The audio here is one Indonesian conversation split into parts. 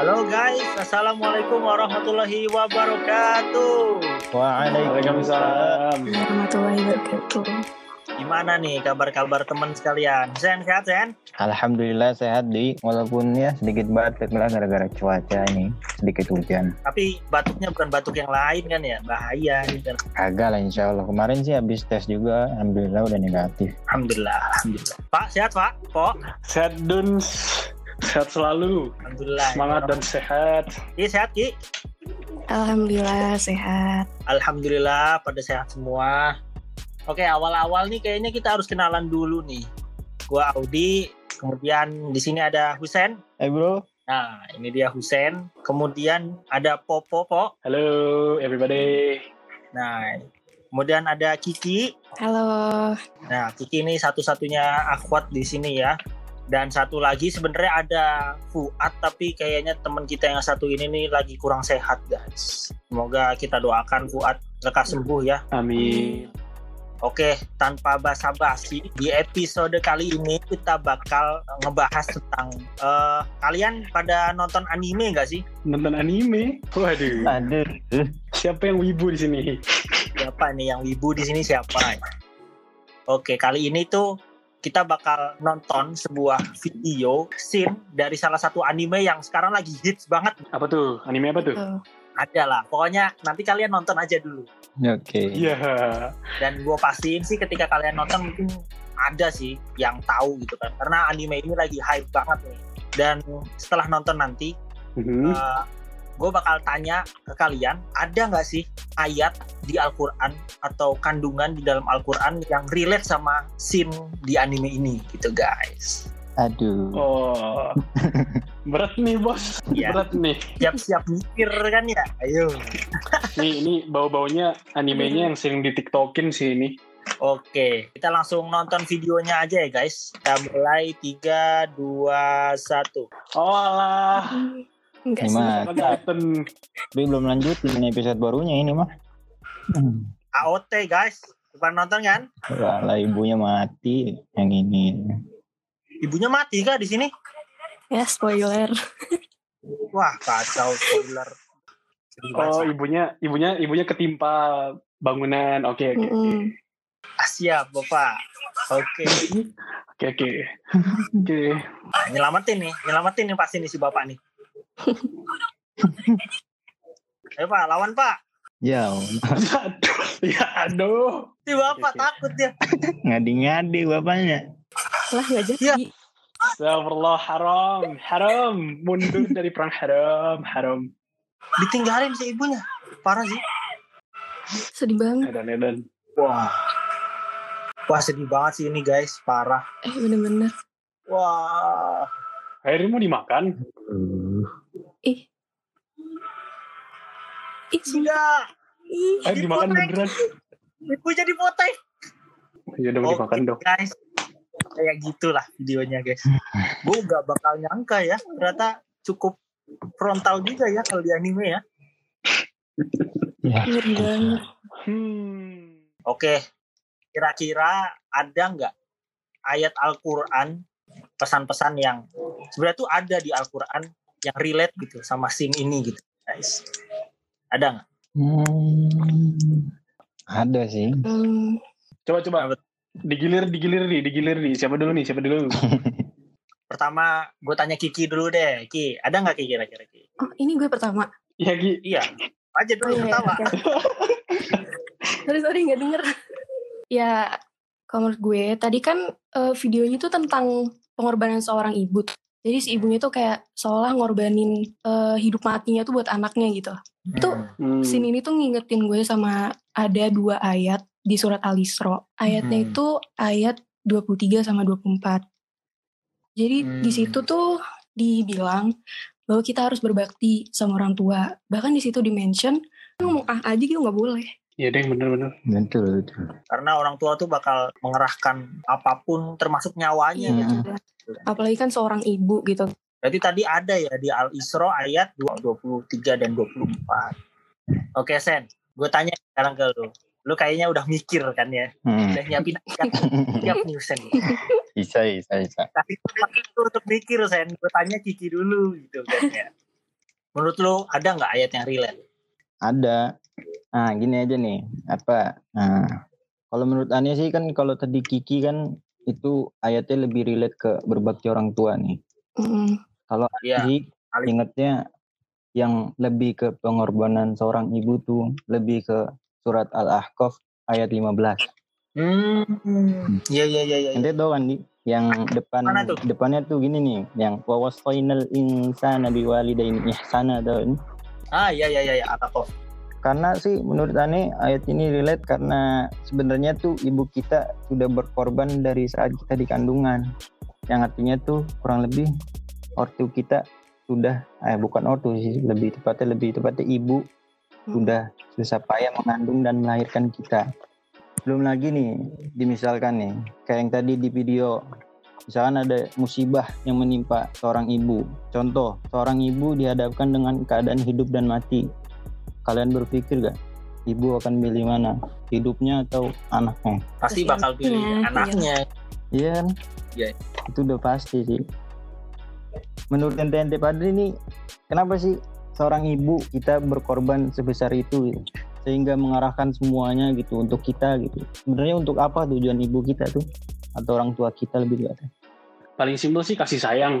Halo guys, Assalamualaikum warahmatullahi wabarakatuh. Waalaikumsalam. warahmatullahi wabarakatuh. Gimana nih kabar-kabar teman sekalian? Zen, sehat Zen? Alhamdulillah sehat di walaupun ya sedikit batuk lah gara-gara cuaca ini sedikit hujan. Tapi batuknya bukan batuk yang lain kan ya? Bahaya nih kan. Agak lah insya Allah. Kemarin sih habis tes juga, alhamdulillah udah negatif. Alhamdulillah, alhamdulillah. Pak, sehat Pak? Pok? Sehat Duns, sehat selalu, Alhamdulillah. semangat dan sehat. Ki, sehat Ki? Alhamdulillah sehat. Alhamdulillah pada sehat semua. Oke, awal-awal nih kayaknya kita harus kenalan dulu nih. Gua Audi, kemudian di sini ada Husen. Eh bro, Nah, ini dia Husen. Kemudian ada Popo, Po. Halo everybody. Nah, kemudian ada Kiki. Halo. Nah, Kiki ini satu-satunya akhwat di sini ya. Dan satu lagi sebenarnya ada Fuad, tapi kayaknya teman kita yang satu ini nih lagi kurang sehat, guys. Semoga kita doakan Fuad lekas sembuh ya. Amin. Oke, tanpa basa-basi, di episode kali ini kita bakal ngebahas tentang eh, kalian pada nonton anime nggak sih? Nonton anime? Waduh. aduh. Siapa yang wibu di sini? Siapa nih yang wibu di sini siapa? Oke, kali ini tuh kita bakal nonton sebuah video scene dari salah satu anime yang sekarang lagi hits banget. Apa tuh? Anime apa tuh? Ada lah, pokoknya nanti kalian nonton aja dulu. Oke. Iya. Dan gue pastiin sih ketika kalian nonton mungkin ada sih yang tahu gitu kan. Karena anime ini lagi hype banget nih. Dan setelah nonton nanti, Mhm. Gue bakal tanya ke kalian, ada nggak sih ayat di Al-Quran atau kandungan di dalam Al-Quran yang relate sama scene di anime ini gitu guys. Aduh. Oh. Berat nih bos. Iya. Berat nih. Siap-siap mikir kan ya? Ayo. Nih ini bau-baunya animenya yang sering di tiktokin sih ini. Oke, kita langsung nonton videonya aja ya guys. Kita mulai 3, 2, 1. Oh alah. Enggak Ini sih. mah, Kelihatan. tapi belum lanjutin episode barunya ini mah. Hmm. AOT guys. Bukan nonton kan? Lah ibunya mati yang ini. Ibunya mati kah di sini? Ya spoiler. Wah, kacau spoiler. Oh ibunya ibunya ibunya ketimpa bangunan. Oke oke oke. Mm-mm. Ah, siap, Bapak. Oke. Oke oke. Oke. Nah, nyelamatin nih, nyelamatin nih pasti nih si bapak nih. Ayo pak, lawan pak. Ya, Aduh. Ya aduh. Si bapak Oke. takut ya. ngadi-ngadi bapaknya. Lah nggak jadi. Iya. Astagfirullah haram, haram, mundur dari perang haram, haram. Ditinggalin si ibunya. Parah sih. Sedih banget. Edan edan. Wah. Wah sedih banget sih ini guys, parah. Eh bener-bener. Wah. Akhirnya mau dimakan? Ih. Ih. Enggak. Ih. Eh dimakan beneran? Ibu jadi poteng. Ya dong dimakan dong. guys. Kayak gitulah videonya guys. Gue gak bakal nyangka ya. Ternyata cukup frontal juga ya kalau di anime ya. Ya. Hmm. Oke, kira-kira ada nggak ayat Al-Quran pesan-pesan yang sebenarnya tuh ada di Al-Quran yang relate gitu sama scene ini gitu, guys? Ada nggak? Hmm. Ada sih. Hmm, Coba coba. Digilir digilir nih, digilir nih. Siapa dulu nih? Siapa dulu? Pertama, gue tanya Kiki dulu deh. Ki, ada nggak Ki kira-kira Ki? Oh ini gue pertama. Iya Ki. Iya, aja Oh dulu iya. pertama. oke. sorry sorry nggak denger. ya kalau menurut gue tadi kan eh, videonya tuh tentang pengorbanan seorang ibu. Jadi si ibunya tuh kayak seolah ngorbanin eh, hidup matinya tuh buat anaknya gitu. Itu Hmm. Scene ini tuh ngingetin gue sama ada dua ayat di surat Al-Isra. Ayatnya Hmm. itu ayat 23 sama 24. Jadi Hmm. di situ tuh dibilang bahwa kita harus berbakti sama orang tua. Bahkan di situ di-mention ngomong ah aja gitu nggak boleh. Iya deh bener-bener. Betul, betul. Karena orang tua tuh bakal mengerahkan apa pun termasuk nyawanya. Iya. gitu. Apalagi kan seorang ibu gitu. Berarti tadi ada ya di Al-Isra ayat 23 dan 24. Oke Sen, gue tanya sekarang ke lu. Lu kayaknya udah mikir kan ya. Hmm. Udah nyiapin siap, siap nih Sen. bisa, bisa, bisa. Tapi itu untuk mikir Sen. Gue tanya Kiki dulu gitu kan ya. Menurut lu ada nggak ayat yang relate? Ada. Nah, gini aja nih. Apa? Nah, kalau menurut Ania sih kan kalau tadi Kiki kan itu ayatnya lebih relate ke berbakti orang tua nih. Mm-mm. Kalau. Adi paling- ingetnya yang lebih ke pengorbanan seorang ibu tuh lebih ke surat Al-Ahqaf ayat 15. Hmm. Iya iya iya iya. Ente tahu kan di yang depan Mana tuh? depannya tuh gini nih, yang wawas final insana biwalidaini ihsana tuh. Ah iya iya iya iya. Apa kok? Karena sih menurut Ane ayat ini relate karena sebenarnya tuh ibu kita sudah berkorban dari saat kita di kandungan. Yang artinya tuh kurang lebih ortu kita sudah eh bukan ortu sih lebih tepatnya lebih tepatnya ibu Hmm. sudah susah payah mengandung dan melahirkan kita. Belum lagi nih, dimisalkan nih, kayak yang tadi di video, misalkan ada musibah yang menimpa seorang ibu. Contoh, seorang ibu dihadapkan dengan keadaan hidup dan mati. Kalian berpikir gak, ibu akan pilih mana? Hidupnya atau anaknya? Pasti bakal pilih Iya, anaknya. Iya kan? Iya. Itu udah pasti sih. Menurut ente-ente padri ini, kenapa sih seorang ibu kita berkorban sebesar itu gitu? sehingga mengarahkan semuanya gitu untuk kita gitu. Sebenarnya untuk apa tujuan ibu kita tuh atau orang tua kita lebih tepatnya? Paling simpel sih kasih sayang,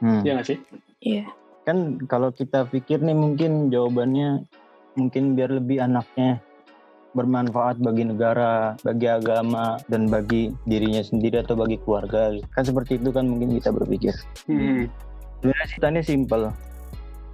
Hmm. ya nggak sih? Iya. Kan kalau kita pikir nih mungkin jawabannya mungkin biar lebih anaknya bermanfaat bagi negara, bagi agama, dan bagi dirinya sendiri atau bagi keluarga. Kan seperti itu kan mungkin kita berpikir. Hmm. Sebenarnya ceritanya simpel.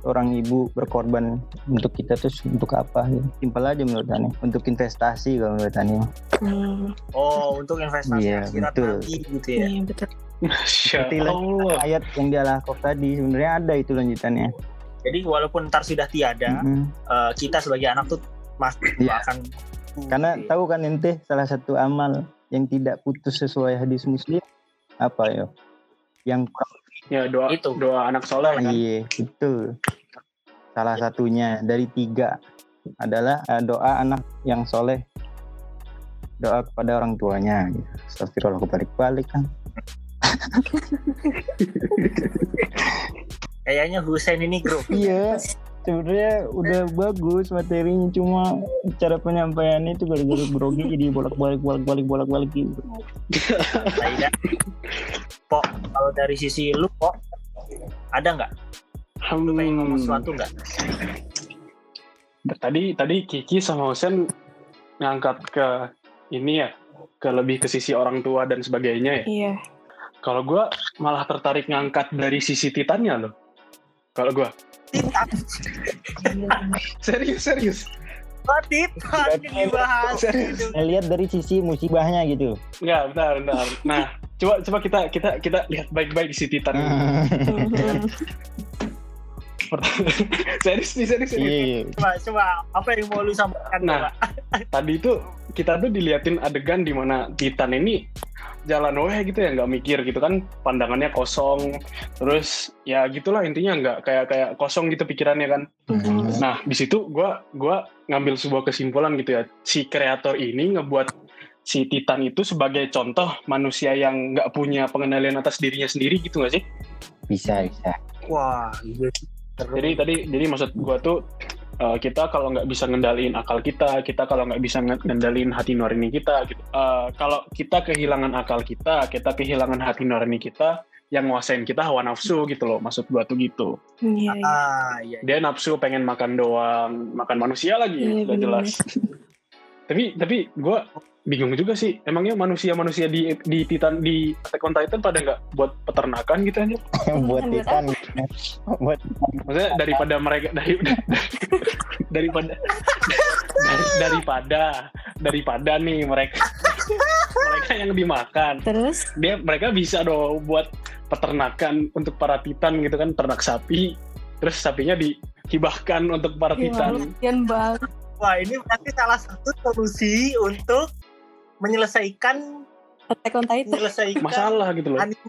Orang ibu berkorban untuk kita tuh untuk apa? Gitu. Simpel aja menurut Ane. Untuk investasi kalau menurut Ane. Hmm, Oh untuk investasi Iya, akhirat betul. nanti gitu ya. iya betul. Masya Seperti Allah. ayat yang di Al-Ahqaf tadi sebenarnya ada itu lanjutannya. Jadi walaupun ntar sudah tiada, Mm-mm. eh, kita sebagai anak tuh masih Iya. akan Karena ya. tahu kan ente salah satu amal yang tidak putus sesuai hadis muslim apa ya? Yang Ya doa Itu. doa anak soleh kan. iya itu salah satunya dari tiga adalah eh, doa anak yang soleh doa kepada orang tuanya. Astagfirullah kebalik-balik kan. kayaknya Husain ini grup. Iya, sebenarnya udah bagus materinya cuma cara penyampaiannya itu gara-gara grogi jadi bolak-balik bolak-balik bolak-balik gitu. Pok, kalau dari sisi lu, Pok, ada nggak? Lu pengen ngomong Hmm. sesuatu nggak? Tadi tadi Kiki sama Husen ngangkat ke ini ya, ke lebih ke sisi orang tua dan sebagainya ya. Iya. Kalau gue malah tertarik ngangkat dari sisi titannya loh. Kalau gue serius serius Oh, Titan dibahas. serius. Lihat dari sisi musibahnya gitu. Enggak, bentar, bentar. Nah, coba coba kita kita kita lihat baik-baik si titan. serius nih, serius nih. Iya, Coba, coba, apa yang mau lu sampaikan? Nah? Tadi itu kita tuh diliatin adegan di mana Titan ini jalan weh gitu ya nggak mikir gitu kan pandangannya kosong terus ya gitulah intinya nggak kayak kayak kosong gitu pikirannya kan Mhm. nah di situ gua gua ngambil sebuah kesimpulan gitu ya si kreator ini ngebuat si Titan itu sebagai contoh manusia yang nggak punya pengendalian atas dirinya sendiri gitu nggak sih bisa bisa. Wah, iya. Jadi tadi jadi maksud gua tuh eh, kita kalau nggak bisa ngendaliin akal kita, kita kalau nggak bisa nge- ngendaliin hati nurani kita, gitu. Eh, kalau kita kehilangan akal kita, kita kehilangan hati nurani kita, yang nguasain kita hawa nafsu gitu loh. Maksud gua tuh gitu. Iya, iya. Ah, iya. Dia nafsu pengen makan doang, makan manusia lagi, Iya, udah jelas. tapi tapi gua bingung juga sih. Emangnya manusia-manusia di di Titan di Attack on Titan pada nggak buat peternakan gitu aja? buat Buat ikan. buat Maksudnya daripada mereka dari daripada dari- daripada daripada nih mereka mereka yang dimakan Terus? dia mereka bisa dong buat peternakan untuk para titan gitu kan ternak sapi terus sapinya dihibahkan untuk para Iya, titan. Wah, ini berarti salah satu solusi untuk menyelesaikan Attack on Titan. menyelesaikan masalah gitu loh anime.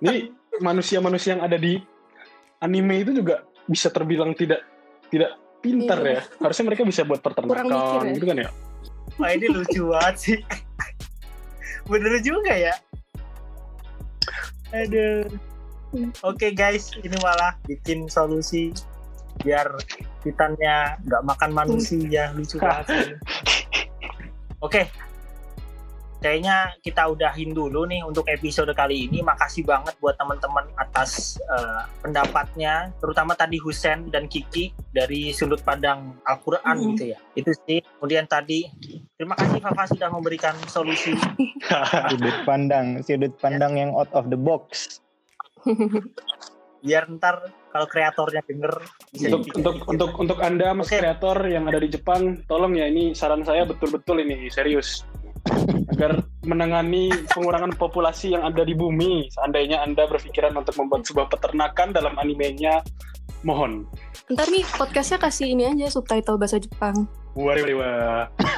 Jadi manusia-manusia yang ada di anime itu juga bisa terbilang tidak tidak pintar Iya. ya harusnya mereka bisa buat mikir peternakan ya. gitu kan ya Wah, ini lucu banget sih. Bener juga ya. Aduh. Oke guys, ini malah bikin solusi biar titannya nggak makan manusia lucu banget oke kayaknya kita udahin dulu nih untuk episode kali ini. Makasih banget buat teman-teman atas uh, pendapatnya, terutama tadi Husen dan Kiki dari sudut pandang Al-Qur'an mm. gitu ya. Itu sih. Kemudian tadi terima kasih Fafa sudah memberikan solusi sudut pandang, sudut pandang yang out of the box. Biar ntar kalau kreatornya denger bisa untuk untuk untuk untuk anda mas okay. kreator yang ada di Jepang tolong ya ini saran saya betul-betul ini serius agar menangani pengurangan populasi yang ada di bumi. Seandainya Anda berpikiran untuk membuat sebuah peternakan dalam animenya, mohon. Ntar nih podcastnya kasih ini aja subtitle bahasa Jepang. Wari wari wah.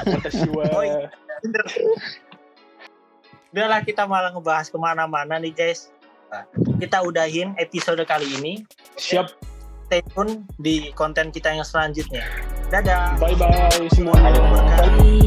Udahlah kita malah ngebahas ke mana-mana nih guys. Nah, kita udahin episode kali ini. Siap. Stay tune di konten kita yang selanjutnya. Dadah. Bye bye semua. Bye.